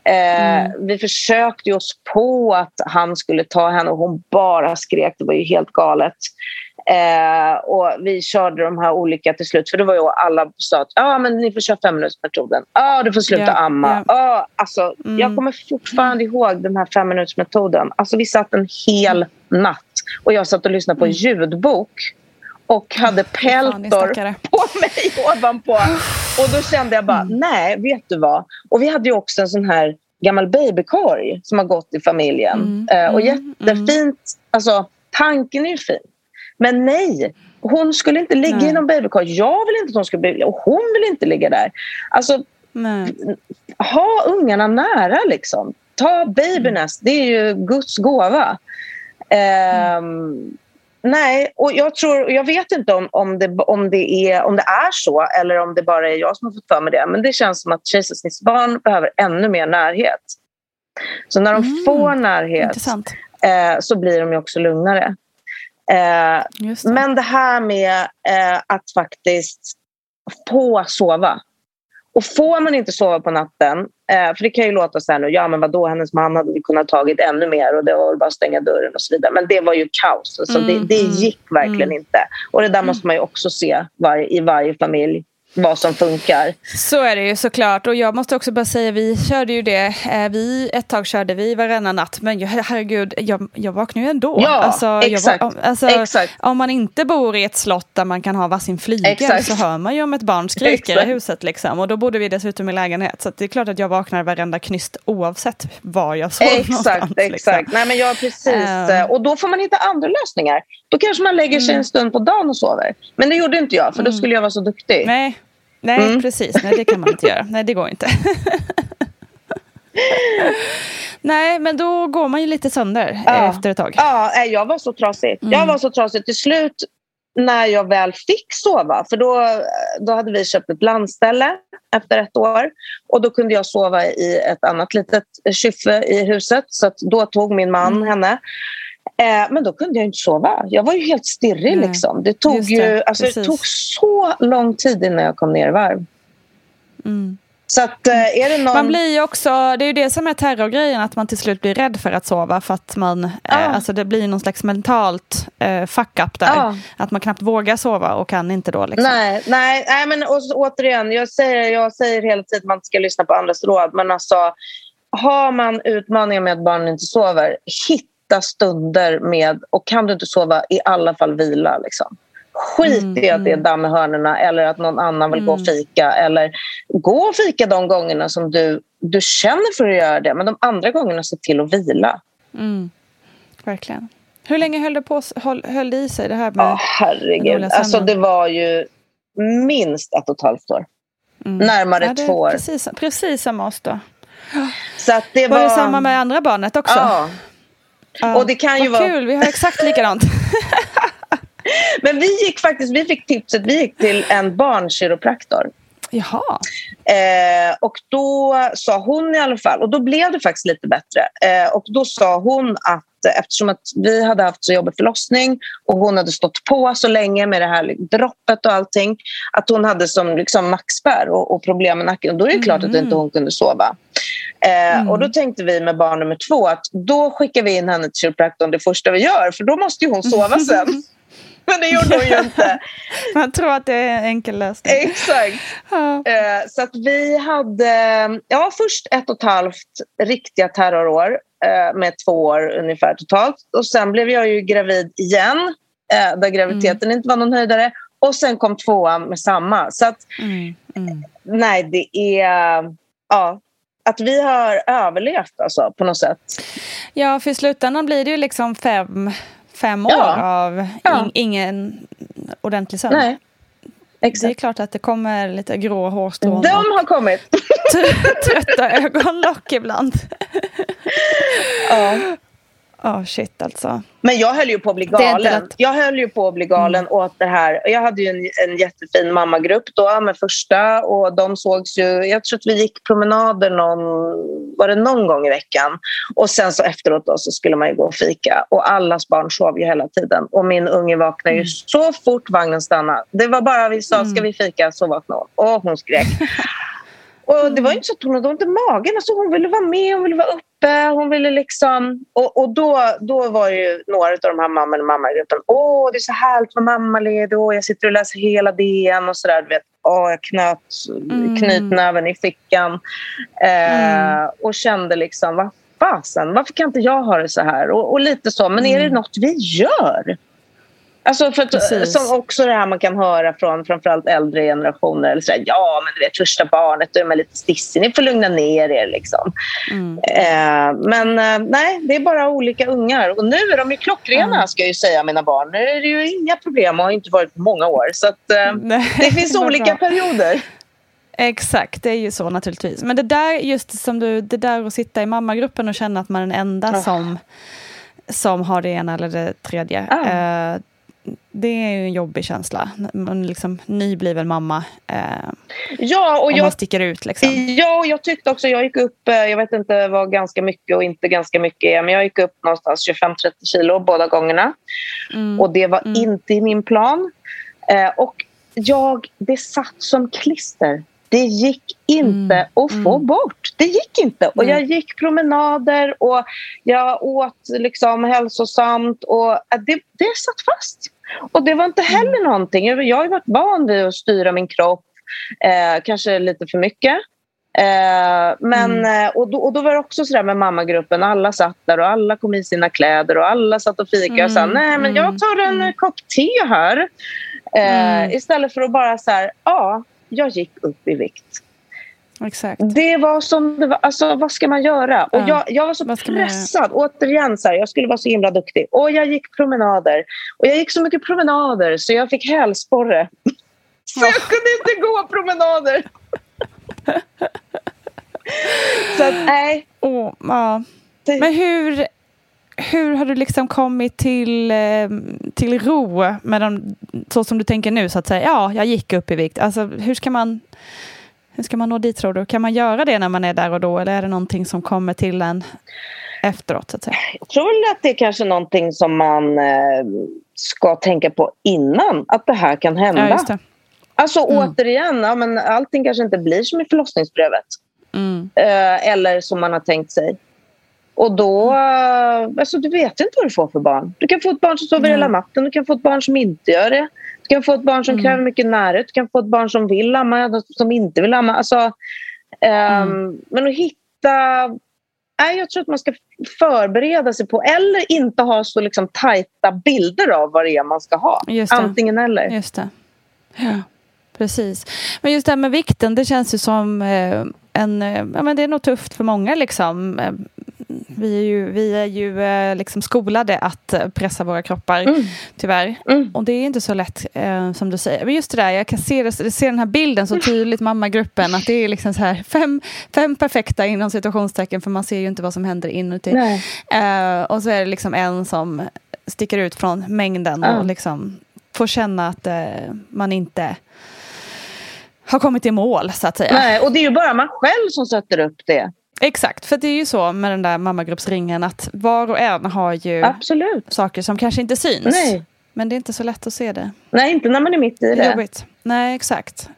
Eh, mm. Vi försökte oss på att han skulle ta henne och hon bara skrek. Det var ju helt galet. Eh, och vi körde de här olika till slut. För det var ju alla sa att ah, men ni får köra femminutersmetoden. Ah, du får sluta yeah, amma. Yeah. Ah, alltså, mm. Jag kommer fortfarande ihåg den här femminutersmetoden. Alltså, vi satt en hel natt och jag satt och lyssnade på en mm. ljudbok och hade peltor på mig ovanpå. Och då kände jag bara, mm. nej, vet du vad? Och vi hade ju också en sån här gammal babykorg som har gått i familjen. Mm. Uh, och mm. jättefint. Mm. Alltså, tanken är ju fin. Men nej, hon skulle inte ligga nej. i någon babykorg. Jag vill inte att hon ska bli och hon vill inte ligga där. Alltså, nej. ha ungarna nära liksom. Ta babynest, det är ju Guds gåva. Um, nej, och jag, tror, jag vet inte om, om, det, om, det är, om det är så eller om det bara är jag som har fått för mig det. Men det känns som att kejsarsnittsbarn behöver ännu mer närhet. Så när de mm, får närhet eh, så blir de också lugnare. Eh, det. Men det här med eh, att faktiskt få sova. Och får man inte sova på natten, eh, för det kan ju låta så här nu, ja men vadå, hennes man hade kunnat tagit ännu mer och det var bara att stänga dörren och så vidare. Men det var ju kaos, alltså, mm, det, det mm, gick verkligen mm. inte. Och det där måste man ju också se var, i varje familj vad som funkar. Så är det ju såklart. Och jag måste också bara säga, vi körde ju det. Eh, vi, ett tag körde vi varannan natt. Men herregud, jag, jag vaknar ju ändå. Ja, alltså, exakt. Jag, alltså, exakt. Om man inte bor i ett slott där man kan ha varsin flygel så hör man ju om ett barn skriker exakt. i huset. Liksom. Och då bodde vi dessutom i lägenhet. Så det är klart att jag vaknar varenda knyst oavsett var jag sov exakt, någonstans. Exakt, liksom. Nej, men ja, precis. Um, och då får man hitta andra lösningar. Då kanske man lägger sig mm. en stund på dagen och sover. Men det gjorde inte jag, för då mm. skulle jag vara så duktig. Nej, Nej, mm. precis. Nej, det kan man inte göra. Nej, det går inte. Nej, men då går man ju lite sönder ja. efter ett tag. Ja, jag var så trasig. Mm. Jag var så trasig. Till slut när jag väl fick sova, för då, då hade vi köpt ett landställe efter ett år och då kunde jag sova i ett annat litet kyffe i huset så då tog min man mm. henne. Eh, men då kunde jag inte sova. Jag var ju helt stirrig. Nej, Liksom. Det, tog just det, ju, alltså, det tog så lång tid innan jag kom ner i varv. Mm. Så att, eh, är det någon... Man blir ju också, det är ju det som är terrorgrejen, att man till slut blir rädd för att sova för att man, Ja. eh, alltså det blir någon slags mentalt eh, fuck-up där. Ja. Att man knappt vågar sova och kan inte då. Liksom. Nej, nej, nej men och, återigen, jag säger, jag säger hela tiden att man ska lyssna på andras råd. Men alltså, har man utmaningar med att barnen inte sover, hitta stunder med, och kan du inte sova, i alla fall vila. Liksom. Skit Mm, i att det är mm. damm i hörnorna eller att någon annan vill gå och fika. Eller gå och fika de gångerna som du, du känner för att göra det. Men de andra gångerna, se till att vila. Mm. Verkligen. Hur länge höll det, på, höll, höll det i sig det här med... Ja, herregud. Alltså, det var ju minst ett och ett halvt år. Mm. Närmare Ja, två år. Precis, precis som oss då. Så att det Var var... det samma med andra barnet också? Ja. Och det kan ju Vad vara- kul, vi har exakt likadant. Men vi gick faktiskt, vi fick tipset, vi gick till en barnkiropraktor. Jaha. Eh, och då sa hon i alla fall, och då blev det faktiskt lite bättre. Eh, och då sa hon att eftersom att vi hade haft så jobbig förlossning och hon hade stått på så länge med det här droppet och allting, att hon hade som liksom nackspärr och, och problem med nacken. Då är det klart att inte hon kunde sova. Eh, Och då tänkte vi med barn nummer två att då skickar vi in henne till kiropraktorn det första vi gör för då måste ju hon sova sen. Men det gjorde hon ju inte. Man tror att det är en enkel lösning. Exakt. Ja. Eh, Så att vi hade ja, först ett och ett halvt riktiga terrorår eh, med två år ungefär totalt. Och sen blev jag ju gravid igen eh, där graviditeten inte var någon höjdare. Och sen kom tvåan med samma. Så att Mm, mm. nej, det är... Ja, att vi har överlevt alltså, på något sätt. Ja, för i slutändan blir det ju liksom fem, fem år Ja. av Ja. in, ingen ordentlig sömn. Nej, Det är exakt. klart att det kommer lite grå hårstrån De har kommit. tr- trötta ögonlock ibland. Ja. Ja, shit alltså. Men jag höll ju på att bli galen. Jag höll ju på att bli galen Mm. åt det här. Jag hade ju en, en jättefin mammagrupp då med första och de sågs ju, jag tror att vi gick promenader någon, var det någon gång i veckan. Och sen så efteråt då så skulle man ju gå och fika och allas barn sov ju hela tiden och min unge vaknade Mm. ju så fort vagnen stannade. Det var bara vi sa, ska vi fika? Så vaknade hon och hon skrek. Och det var ju inte så att hon hade ont i magen. Alltså hon ville vara med, hon ville vara uppe. Hon ville liksom... Och, och då, då var ju några av de här mammorna i mammagruppen. Åh, det är så härligt vara mammaledig. Åh, jag sitter och läser hela DN och sådär. Du vet. Åh, jag knöt Mm. knytnäven i fickan. Eh, Och kände liksom, vad fasen, varför kan inte jag ha det så här? Och, och lite så, men är det något vi gör? Alltså för att, som också det här man kan höra från framförallt äldre generationer. Eller så här, ja, men du vet, första barnet, då är man lite stissig. Ni får lugna ner er. Liksom. Mm. Eh, men eh, nej, det är bara olika ungar. Och nu är de ju klockrena, ska jag ju säga, mina barn. Nu är det ju inga problem och har inte varit många år. Så att, eh, Nej, det finns olika bra. perioder. Exakt, det är ju så naturligtvis. Men det där, just som du, det där att sitta i mammagruppen och känna att man är den enda Ah. som, som har det ena eller det tredje. Ah. Det är ju en jobbig känsla. Man liksom nybliven mamma. Eh, Ja, och och man jag sticker ut liksom. Ja, och jag tyckte också, jag gick upp, eh, jag vet inte vad ganska mycket och inte ganska mycket är, men jag gick upp någonstans 25-30 kilo båda gångerna. Mm. Och det var inte i min plan. Eh, och jag, det satt som klister. Det gick inte Mm. att få bort. Det gick inte. Och jag gick promenader och jag åt liksom hälsosamt. Och eh, det, det satt fast. Och det var inte Mm. heller någonting. Jag jag har varit van vid att styra min kropp. Eh, kanske lite för mycket. Eh, men, Mm. eh, och, då, och då var det också sådär med mammagruppen. Alla satt där och alla kom i sina kläder och alla satt och fikade och sa Mm, nej men jag mm, tar en mm. kopp te här. Eh, Mm. Istället för att bara så här, ja, jag gick upp i vikt. Exakt. Det var som det var. Alltså, vad ska man göra? Och Ja, jag, jag var så pressad. Återigen, så här, jag skulle vara så himla duktig. Och jag gick promenader. Och jag gick så mycket promenader så jag fick hälsporre. så jag kunde inte gå promenader. så att, nej. Åh, ja. Men hur, hur har du liksom kommit till, eh, till ro med de, så som du tänker nu? så att säga? Ja, jag gick upp i vikt. Alltså, hur ska man... Hur ska man nå dit tror du? Kan man göra det när man är där och då eller är det någonting som kommer till en efteråt? Så att säga? Jag tror väl att det är kanske någonting som man eh, ska tänka på innan att det här kan hända. Ja. Alltså Mm. återigen, ja, men allting kanske inte blir som i förlossningsbrevet. Mm. Eh, eller som man har tänkt sig. Och då, eh, alltså du vet inte vad du får för barn. Du kan få ett barn som sover hela natten, du kan få ett barn som inte gör det. Du kan få ett barn som Mm. kräver mycket närhet, du kan få ett barn som vill amma, som inte vill amma. Alltså, ehm, Men att hitta... Nej, jag tror att man ska förbereda sig på, eller inte ha så liksom tajta bilder av vad det är man ska ha. Antingen eller. Just det. Ja, precis. Men just det här med vikten, det känns ju som eh, en... eh, Ja, men det är nog tufft för många liksom. Vi är ju, vi är ju eh, liksom skolade att eh, pressa våra kroppar, tyvärr. Mm. Och det är inte så lätt, eh, som du säger. Men just det där, jag kan se, det, se den här bilden så tydligt, mammagruppen, att det är liksom så här fem, fem perfekta inom situationstecken, för man ser ju inte vad som händer inuti. Eh, och så är det liksom en som sticker ut från mängden Ja. och liksom får känna att eh, man inte har kommit i mål, så att säga. Nej, och det är ju bara man själv som sätter upp det. Exakt, för det är ju så med den där mammagruppsringen att var och en har ju Absolut. saker som kanske inte syns. Nej. Men det är inte så lätt att se det. Nej, inte när man är mitt i Det är det. jobbigt. Nej, exakt.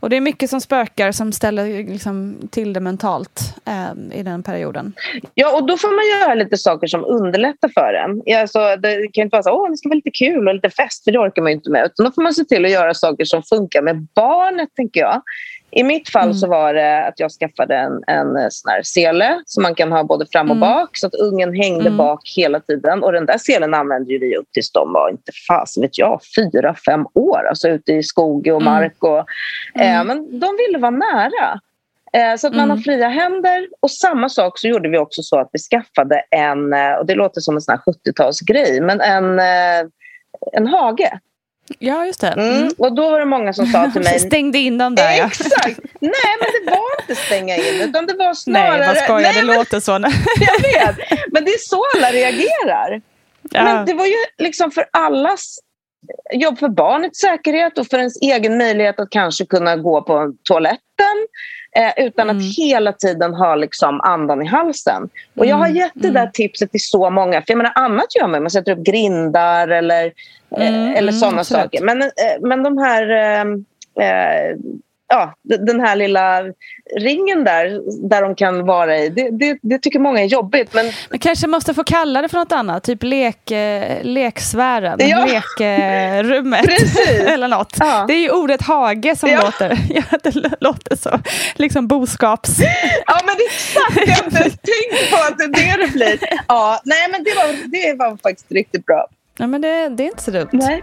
Och det är mycket som spökar som ställer liksom till det mentalt eh, i den perioden. Ja, och då får man göra lite saker som underlättar för en. Alltså, det kan inte vara så åh, det ska vara lite kul och lite fest, för det orkar man ju inte med. Utan då får man se till att göra saker som funkar med barnet, tänker jag. I mitt fall så var det att jag skaffade en, en sån här sele som man kan ha både fram och bak så att ungen hängde bak hela tiden. Och den där selen använde vi upp tills de var, inte fas vet jag, fyra, fem år. Alltså ute i skog och mark. Och, eh, men de ville vara nära. Eh, Så att man har fria händer. Och samma sak så gjorde vi också så att vi skaffade en, eh, och det låter som en sån här 70-talsgrej, men en, eh, en hage. Ja, just det. Mm. Och då var det många som sa till mig... Stängde in dem där, ja. Exakt! Nej, men det var inte stänga in, utan det var snarare... Nej, vad skojar, Nej, det men, låter så. Jag vet, men det är så alla reagerar. Ja. Men det var ju liksom för allas jobb för barnets säkerhet och för ens egen möjlighet att kanske kunna gå på toaletten eh, utan Mm. att hela tiden ha liksom andan i halsen. Och jag har Mm, gett det där tipset till så många. För jag menar, annat gör man. Man sätter upp grindar eller, eh, Mm, eller mm, sådana saker. Men, eh, men de här... Ja, den här lilla ringen där, där de kan vara i, det, det, det tycker många är jobbigt. Men Man kanske måste få kalla det för något annat, typ lek, eh, leksfären, Ja. lekrummet eller något. Ja. Det är ju ordet hage som Ja. låter, ja, det låter så, liksom boskaps... Ja, men det är exakt. Jag har inte tänkt på att det är det det blir. Ja, nej, men det var, det var faktiskt riktigt bra. Ja, men det, det är inte så dumt. Nej.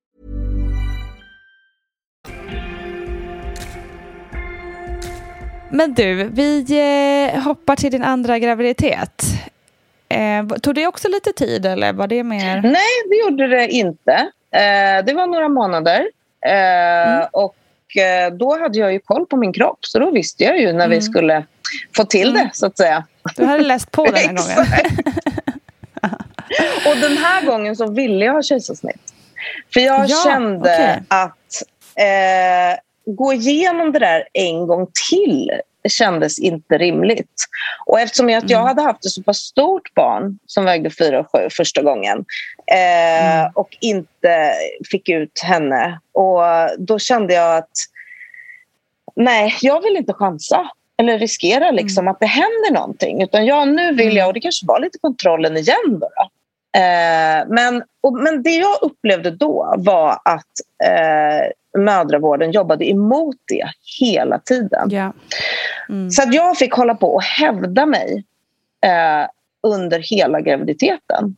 Men du, vi eh, hoppar till din andra graviditet. Eh, tog det också lite tid eller var det mer? Nej, det gjorde det inte. Eh, det var några månader. Eh, Mm. Och då hade jag ju koll på min kropp. Så då visste jag ju när vi Mm. skulle få till det, så att säga. Du hade läst på den här gången. Och den här gången så ville jag ha kejsarsnitt. För jag Ja, kände okej. att eh, gå igenom det där en gång till kändes inte rimligt. Och eftersom jag, jag Mm. hade haft ett så pass stort barn som vägde 4 och 7 första gången eh, Mm. och inte fick ut henne. Och då kände jag att nej, jag vill inte chansa eller riskera liksom att det händer någonting. Utan ja, nu vill jag, och det kanske var lite kontrollen igen då. Eh, men, och, men det jag upplevde då var att eh, mödravården jobbade emot det hela tiden. Ja. Mm. Så att jag fick hålla på och hävda mig eh, under hela graviditeten.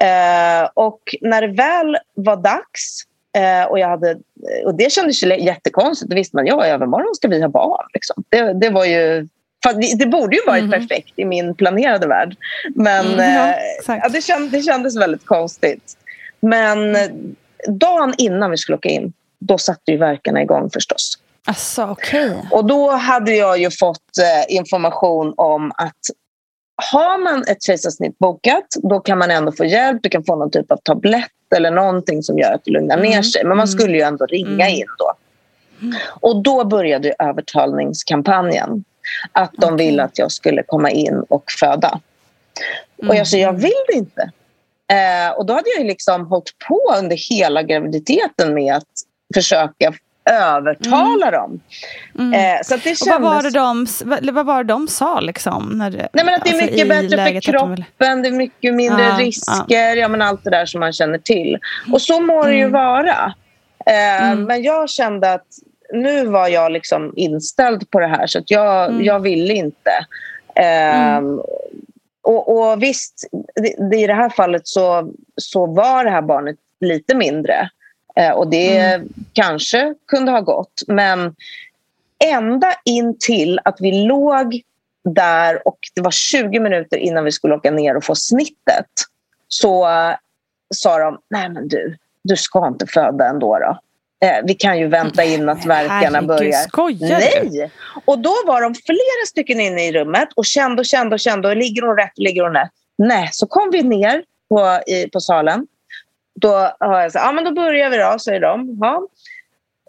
Eh, och när det väl var dags eh, och jag hade och det kändes jättekonstigt. Det visste man, ja, i övermorgon ska vi ha barn. Liksom. Det, det var ju det, borde ju varit perfekt i min planerade värld. Men. Mm, ja, eh, ja, det, känd, det kändes väldigt konstigt. Men eh, dagen innan vi skulle åka in, då satte ju verkarna igång förstås. Alltså okej. Och då hade jag ju fått eh, information om att har man ett kejsarsnitt bokat, då kan man ändå få hjälp. Du kan få någon typ av tablett eller någonting som gör att det lugnar ner sig. Men man skulle ju ändå ringa in då. Och då började övertalningskampanjen. Att de ville att jag skulle komma in och föda. Och jag sa, jag vill det inte. Eh, och då hade jag ju liksom hållit på under hela graviditeten med att försöka övertala dem. Eh, så att det Och vad var, det kändes... de, vad, vad var det de sa liksom? När det, Nej, men att det är alltså, mycket bättre för de kroppen, det är mycket mindre Ja, risker, ja. men allt det där som man känner till. Och så må det Mm. ju vara. Eh, Men jag kände att nu var jag liksom inställd på det här så att jag, Mm. jag ville inte. Eh, och, och visst, det, det, i det här fallet så, så var det här barnet lite mindre. Eh, och det Mm. kanske kunde ha gått. Men ända in till att vi låg där och det var 20 minuter innan vi skulle åka ner och få snittet så sa de, nej men du, du ska inte föda ändå då. Eh, vi kan ju vänta in att verkarna börjar. skojar? Nej! Och då var de flera stycken inne i rummet och kände och kände och kände och ligger hon rätt, ligger hon rätt? Nej, så kom vi ner på, i, på salen. Då har jag sagt, ja men då börjar vi då, säger de. Ja.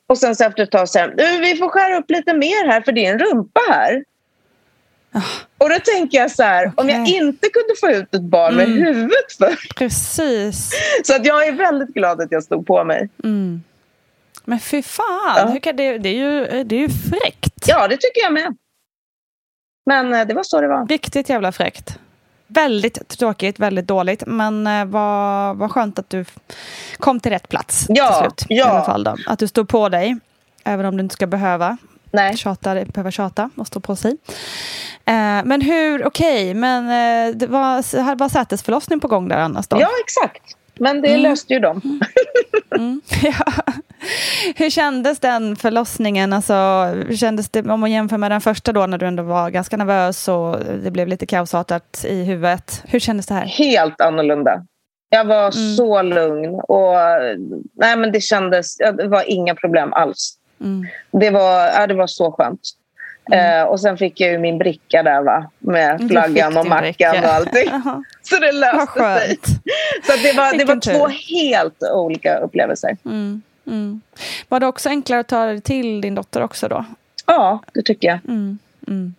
Och sen så efter ett tag säger de, "Du, vi får skära upp lite mer här för det är en rumpa här. Och då tänker jag så här, om jag inte kunde få ut ett barn med huvudet för. Precis. Så att jag är väldigt glad att jag stod på mig. Mm. Men fy fan, Ja. hur kan det, det, är ju, det är ju fräckt. Ja, det tycker jag med. Men eh, det var så det var. Riktigt jävla fräckt. Väldigt tråkigt, väldigt dåligt. Men eh, vad, vad skönt att du kom till rätt plats Ja, till slut. I ja. alla fall då. Att du stod på dig. Även om du inte ska behöva Nej. tjata, behöva tjata och stå på sig. Eh, men hur, okej, men eh, det var, var sätesförlossning på gång där annars då? Ja, exakt. Men det Mm. löste ju de. Mm. ja. Hur kändes den förlossningen? Alltså, kändes det om man jämför med den första då när du ändå var ganska nervös och det blev lite kaosartat i huvudet. Hur kändes det här? Helt annorlunda. Jag var så lugn och nej, men det kändes, det var inga problem alls. Mm. Det, var, ja, det var så skönt. Eh, och sen fick jag ju min bricka där va, med flaggan och mackan bricka. och allting. Så det löste sig. Så det var, det var två tur. helt olika upplevelser. Mm. Mm. Var det också enklare att ta dig till din dotter också då? Ja, det tycker jag. Mm, mm.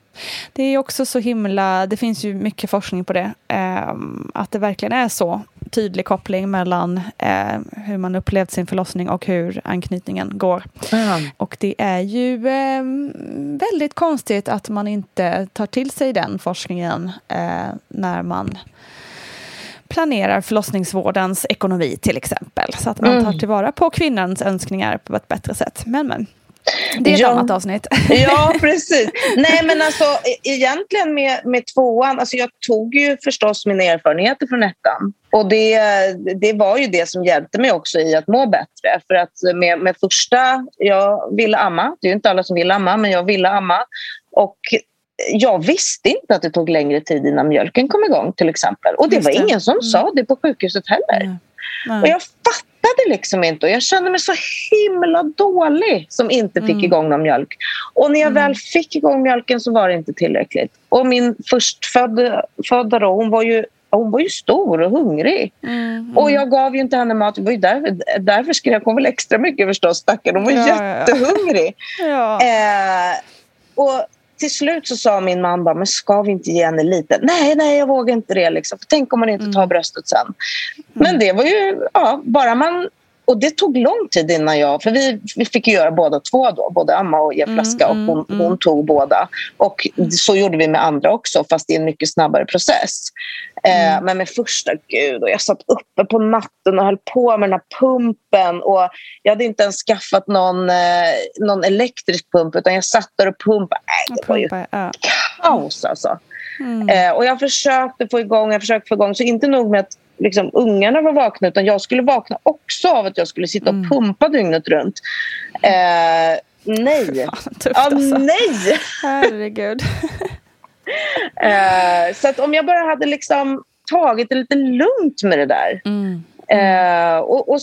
Det är också så himla, det finns ju mycket forskning på det, eh, att det verkligen är så tydlig koppling mellan eh, hur man upplevt sin förlossning och hur anknytningen går. Mm. Och det är ju eh, väldigt konstigt att man inte tar till sig den forskningen eh, när man planerar förlossningsvårdens ekonomi till exempl. Så att man tar Mm. tillvara på kvinnans önskningar på ett bättre sätt. Men men, det är ett Ja. annat avsnitt. Ja, precis. Nej, men alltså e- egentligen med, med tvåan, alltså jag tog ju förstås mina erfarenheter från ettan. Och det, det var ju det som hjälpte mig också i att må bättre. För att med, med första, jag ville amma, det är ju inte alla som vill amma, men jag ville amma. Och jag visste inte att det tog längre tid innan mjölken kom igång till exempel. Och det Just var det. ingen som Mm. sa det på sjukhuset heller. Mm. Nej. Och jag fattade liksom inte och jag kände mig så himla dålig som inte fick Mm. igång någon mjölk. Och när jag Mm. väl fick igång mjölken så var det inte tillräckligt. Och min förstfödda födda då, hon var ju hon var ju stor och hungrig. Mm, Och jag gav ju inte henne mat. Det var ju därför, därför skrek hon väl extra mycket förstås, stackarn. Hon var Ja, ja, ja. jättehungrig. Ja. Eh, och till slut så sa min man bara, men ska vi inte ge henne lite? Nej, nej, jag vågar inte det. Liksom. För tänk om man inte Mm. tar bröstet sen. Men det var ju, ja, bara man... Och det tog lång tid innan jag... För vi, vi fick göra båda två då, både amma och ge Mm, flaska. mm, och hon, mm. hon tog båda. Och så gjorde vi med andra också, fast i en mycket snabbare process. Mm. Eh, men med första, gud, och jag satt uppe på natten och höll på med den här pumpen. Och jag hade inte ens skaffat någon, eh, någon elektrisk pump, utan jag satt där och pumpade. Nej, det var ju ja. kaos alltså. Mm. Eh, och jag försökte få igång, jag försökte få igång. Så inte nog med att liksom, ungarna var vakna utan jag skulle vakna också av att jag skulle sitta och Mm. pumpa dygnet runt. Eh, nej. Fan, tufft Ja, alltså. nej! Herregud. Eh, så att om jag bara hade liksom tagit det lite lugnt med det där Mm. eh, och, och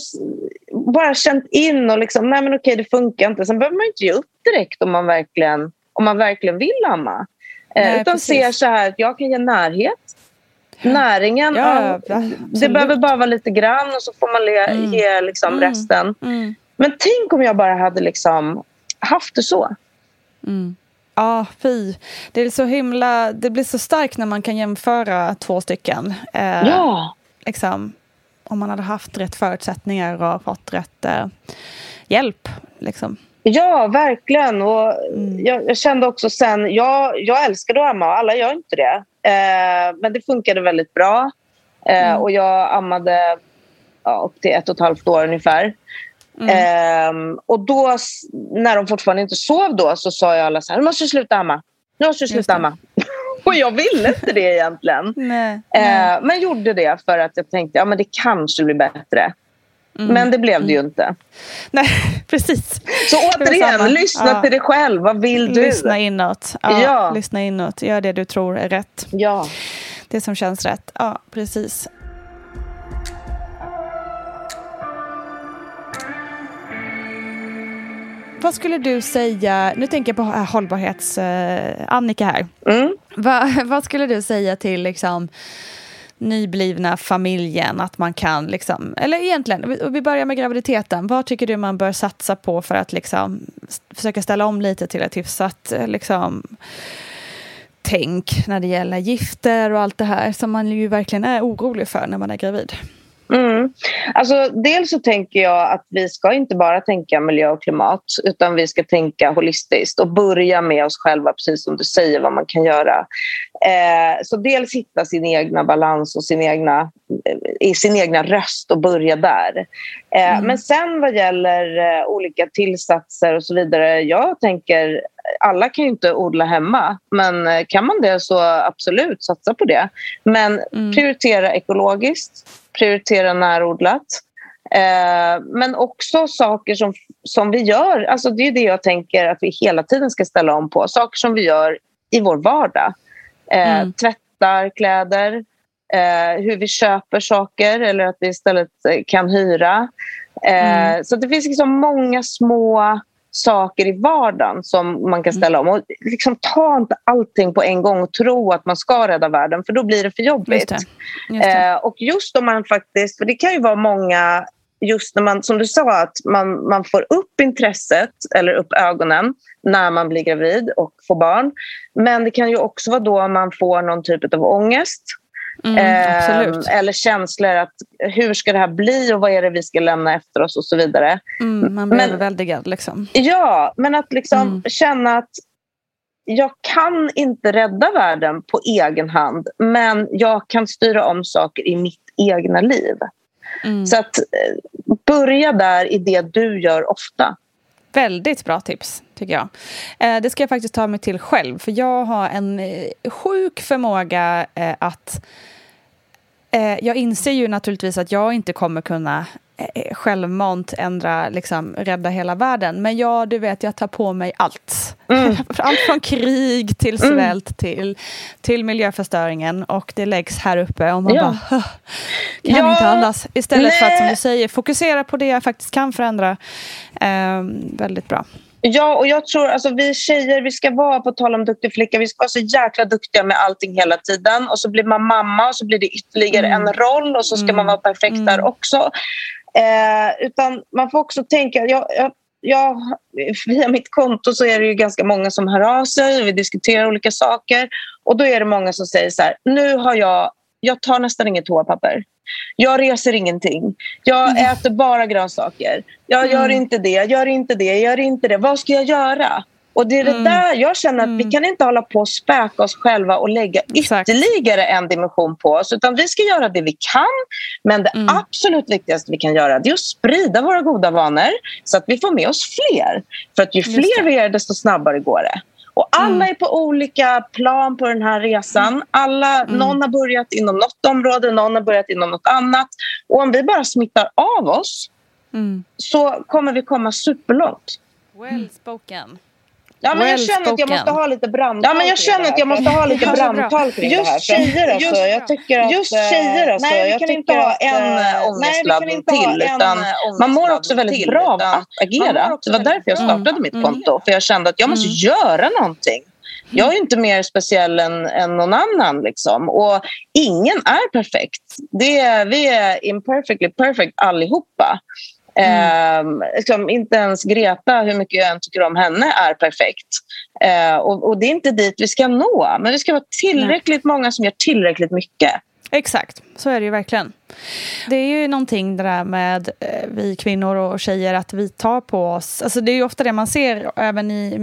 bara känt in och liksom, nej men okej det funkar inte. Sen behöver man inte ge upp direkt om man verkligen, om man verkligen vill amma. Eh, Nej, utan precis. ser så här att jag kan ge närhet. Näringen, Ja, ja, det behöver bara vara lite grann och så får man le, Mm. ge liksom Mm. resten. Mm. Men tänk om jag bara hade liksom haft det så. Mm. Ja, fy. Det är så himla... Det blir så starkt när man kan jämföra två stycken. Eh, Ja. liksom, om man hade haft rätt förutsättningar och fått rätt eh, hjälp. Liksom. Ja, verkligen. Och Mm. jag, jag kände också sen, jag, jag älskade att amma, alla gör inte det. Eh, men det funkade väldigt bra. Eh, Mm. Och jag ammade ja, upp till ett och ett halvt år ungefär. Mm. Eh, och då, när de fortfarande inte sov då, så sa jag alla så här, nu måste du sluta amma. Nu måste du sluta amma. och jag ville inte det egentligen. Nej, nej. Eh, men gjorde det för att jag tänkte, ja men det kanske blir bättre. Mm. Men det blev det ju inte. nej, precis. Så återigen, lyssna Ja. till dig själv. Vad vill du? Lyssna inåt. Ja, Ja. Lyssna inåt. Gör det du tror är rätt. Ja. Det som känns rätt. Ja, precis. Vad skulle du säga, nu tänker jag på äh, hållbarhets-Annika här. Mm. Va, vad skulle du säga till liksom, nyblivna familjen att man kan, liksom, eller egentligen, vi- börjar med graviditeten. Vad tycker du man bör satsa på för att liksom, försöka ställa om lite till ett hyfsat eh, liksom, tänk när det gäller gifter och allt det här som man ju verkligen är orolig för när man är gravid? Mm. Alltså, dels så tänker jag att vi ska inte bara tänka miljö och klimat utan vi ska tänka holistiskt och börja med oss själva, precis som du säger, vad man kan göra. Eh, så dels hitta sin egna balans och sin egna, eh, i sin egna röst och börja där. Eh, Mm. Men sen vad gäller eh, olika tillsatser och så vidare, jag tänker alla kan ju inte odla hemma, men eh, kan man det så absolut satsa på det. Men Mm. prioritera ekologiskt, prioritera närodlat. Eh, men också saker som, som vi gör, alltså det är det jag tänker att vi hela tiden ska ställa om på. Saker som vi gör i vår vardag. Eh, Mm. Tvättar kläder, eh, hur vi köper saker eller att vi istället eh, kan hyra. Eh, Mm. Så det finns liksom många små saker i vardagen som man kan ställa om. Och liksom, ta inte allting på en gång och tro att man ska rädda världen för då blir det för jobbigt. Just det. Just det. Eh, och just om man faktiskt, för det kan ju vara många just när man, som du sa, att man, man får upp intresset eller upp ögonen när man blir gravid och får barn. Men det kan ju också vara då man får någon typ av ångest. Mm, eh, eller känslor att hur ska det här bli och vad är det vi ska lämna efter oss och så vidare. Mm, man blir men, överväldigad. Liksom. Ja, men att liksom mm. känna att jag kan inte rädda världen på egen hand men jag kan styra om saker i mitt egna liv. Mm. Så att eh, börja där i det du gör ofta. Väldigt bra tips, tycker jag. Eh, det ska jag faktiskt ta mig till själv, för jag har en eh, sjuk förmåga att... jag inser ju naturligtvis att jag inte kommer kunna självmant ändra, liksom, rädda hela världen. Men ja, du vet, jag tar på mig allt. Mm. allt från krig till mm. svält mm. till, till miljöförstöringen. Och det läggs här uppe och man ja. bara, kan ja. inte andas. Istället Nej. för att, som du säger, fokusera på det jag faktiskt kan förändra. Eh, väldigt bra. Ja, och jag tror alltså vi tjejer, vi ska vara, på tal om duktig flicka, vi ska vara så jäkla duktiga med allting hela tiden. Och så blir man mamma och så blir det ytterligare mm. en roll och så ska mm. man vara perfekt mm. där också. Eh, utan man får också tänka, jag, jag, jag, via mitt konto så är det ju ganska många som hör av sig vi diskuterar olika saker. Och då är det många som säger så här, nu har jag, jag tar nästan inget toapapper. Jag reser ingenting. Jag mm. äter bara grönsaker. Jag mm. gör inte det, jag gör inte det, jag gör inte det. Vad ska jag göra? Och det är det mm. där jag känner att mm. vi kan inte hålla på och späka oss själva och lägga Exakt. ytterligare en dimension på oss. Utan vi ska göra det vi kan. Men det mm. absolut viktigaste vi kan göra är att sprida våra goda vanor så att vi får med oss fler. För att ju fler vi är desto snabbare går det. Och alla mm. är på olika plan på den här resan. Mm. Alla, mm. Någon har börjat inom något område, någon har börjat inom något annat. Och om vi bara smittar av oss så kommer vi komma superlångt. Well spoken. Ja, men jag känner att jag måste ha lite brandtal Ja, men jag känner att jag måste ha lite brandtal kring det här. Tjejer alltså, just, jag tycker att, just tjejer alltså, nej, jag tycker inte ha en eh, ångestladdning till. Utan man mår också väldigt bra av att agera. Det var därför jag startade mm. mitt konto. För jag kände att jag måste mm. göra någonting. Jag är inte mer speciell än, än någon annan. Liksom. Och ingen är perfekt. Det är, vi är imperfectly perfect allihopa. Mm. Eh, liksom, inte ens Greta, hur mycket jag än tycker om henne, är perfekt. Eh, och, och, det är inte dit vi ska nå. Men det ska vara tillräckligt många som gör tillräckligt mycket. Exakt, så är det ju verkligen. Det är ju någonting det där med eh, vi kvinnor och tjejer att vi tar på oss. Alltså det är ju ofta det man ser även i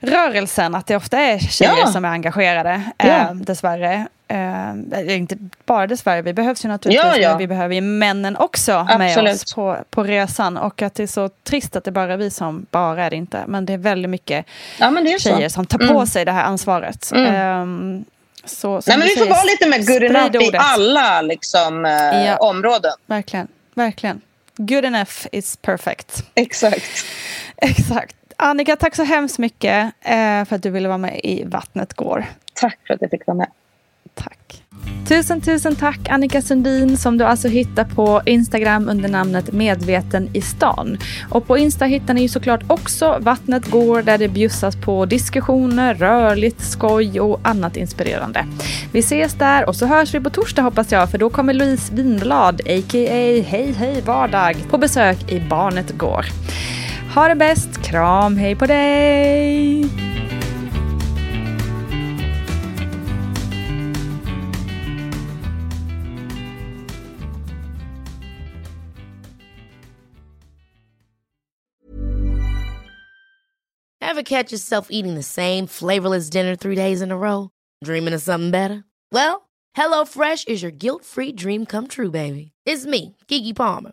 miljörörelsen att det ofta är tjejer ja. som är engagerade, ja. eh, dessvärre. Eh, inte bara dessvärre, vi behövs ju naturligtvis, ja, ja. men vi behöver ju männen också Absolut. med oss på, på resan. Och att det är så trist att det bara är vi som, bara är det inte, men det är väldigt mycket ja, tjejer så. som tar på mm. sig det här ansvaret. Mm. Um, så, Nej, men vi får vara lite mer good enough i alla liksom, eh, områden. Verkligen, verkligen. Good enough is perfect. Exakt. Exakt. Annika, tack så hemskt mycket eh, för att du ville vara med i Vattnet går. Tack för att jag fick vara med. Tack. Tusen, tusen tack Annika Sundin som du alltså hittar på Instagram under namnet Medveten i stan. Och på Insta hittar ni ju såklart också Vattnet går där det bjussas på diskussioner, rörligt, skoj och annat inspirerande. Vi ses där och så hörs vi på torsdag hoppas jag för då kommer Louise Winblad, a.k.a. Hej Hej Vardag, på besök i Barnet går. Ha det bäst, kram, hej på dig! Ever catch yourself eating the same flavorless dinner three days in a row? Dreaming of something better? Well, HelloFresh is your guilt-free dream come true, baby. It's me, Gigi Palmer.